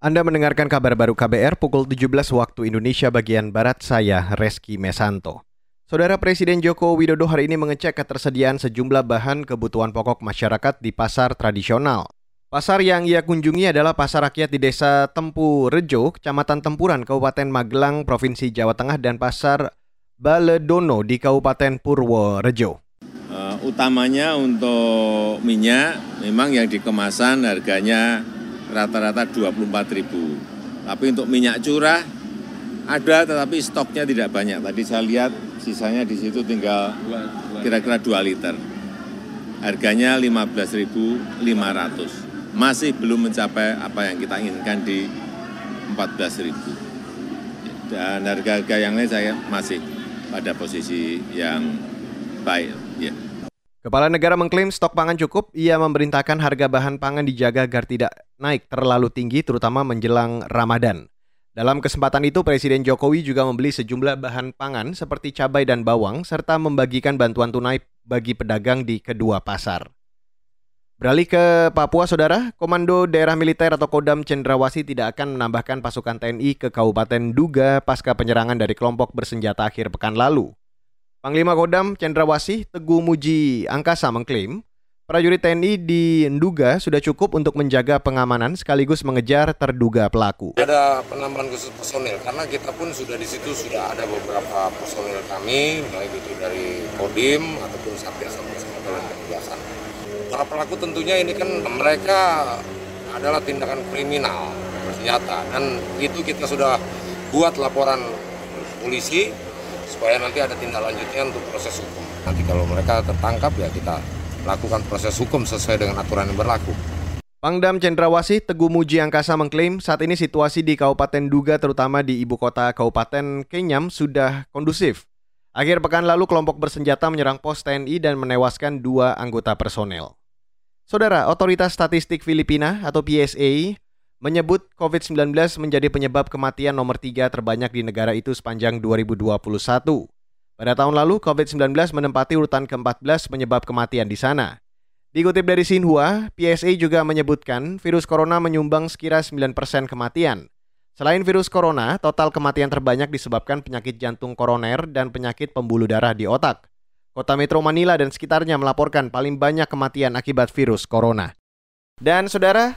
Anda mendengarkan kabar baru KBR pukul 17 waktu Indonesia bagian Barat, saya Reski Mesanto. Saudara Presiden Joko Widodo hari ini mengecek ketersediaan sejumlah bahan kebutuhan pokok masyarakat di pasar tradisional. Pasar yang ia kunjungi adalah pasar rakyat di Desa Tempu Rejo, Kecamatan Tempuran, Kabupaten Magelang, Provinsi Jawa Tengah, dan pasar Baledono di Kabupaten Purworejo. Uh, utamanya untuk minyak, memang yang dikemasan harganya rata-rata 24 ribu. Tapi untuk minyak curah ada tetapi stoknya tidak banyak. Tadi saya lihat sisanya di situ tinggal kira-kira 2 liter. Harganya 15.500. Masih belum mencapai apa yang kita inginkan di 14.000. Dan harga-harga yang lain saya masih pada posisi yang baik. Ya. Kepala negara mengklaim stok pangan cukup, ia memerintahkan harga bahan pangan dijaga agar tidak naik terlalu tinggi terutama menjelang Ramadan. Dalam kesempatan itu Presiden Jokowi juga membeli sejumlah bahan pangan seperti cabai dan bawang serta membagikan bantuan tunai bagi pedagang di kedua pasar. Beralih ke Papua, Saudara, Komando Daerah Militer atau Kodam Cendrawasi tidak akan menambahkan pasukan TNI ke Kabupaten Duga pasca penyerangan dari kelompok bersenjata akhir pekan lalu. Panglima Kodam Cendrawasih Teguh Muji Angkasa mengklaim prajurit TNI di Nduga sudah cukup untuk menjaga pengamanan sekaligus mengejar terduga pelaku. Ada penambahan khusus personil karena kita pun sudah di situ sudah ada beberapa personil kami baik itu dari Kodim ataupun Satgas Pengamanan Penugasan. Para pelaku tentunya ini kan mereka adalah tindakan kriminal bersenjata dan itu kita sudah buat laporan polisi supaya nanti ada tindak lanjutnya untuk proses hukum. Nanti kalau mereka tertangkap ya kita lakukan proses hukum sesuai dengan aturan yang berlaku. Pangdam Cendrawasih Teguh Muji Angkasa mengklaim saat ini situasi di Kabupaten Duga terutama di ibu kota Kabupaten Kenyam sudah kondusif. Akhir pekan lalu kelompok bersenjata menyerang pos TNI dan menewaskan dua anggota personel. Saudara, Otoritas Statistik Filipina atau PSA menyebut COVID-19 menjadi penyebab kematian nomor tiga terbanyak di negara itu sepanjang 2021. Pada tahun lalu, COVID-19 menempati urutan ke-14 penyebab kematian di sana. Dikutip dari Xinhua, PSA juga menyebutkan virus corona menyumbang sekira 9% kematian. Selain virus corona, total kematian terbanyak disebabkan penyakit jantung koroner dan penyakit pembuluh darah di otak. Kota Metro Manila dan sekitarnya melaporkan paling banyak kematian akibat virus corona. Dan saudara,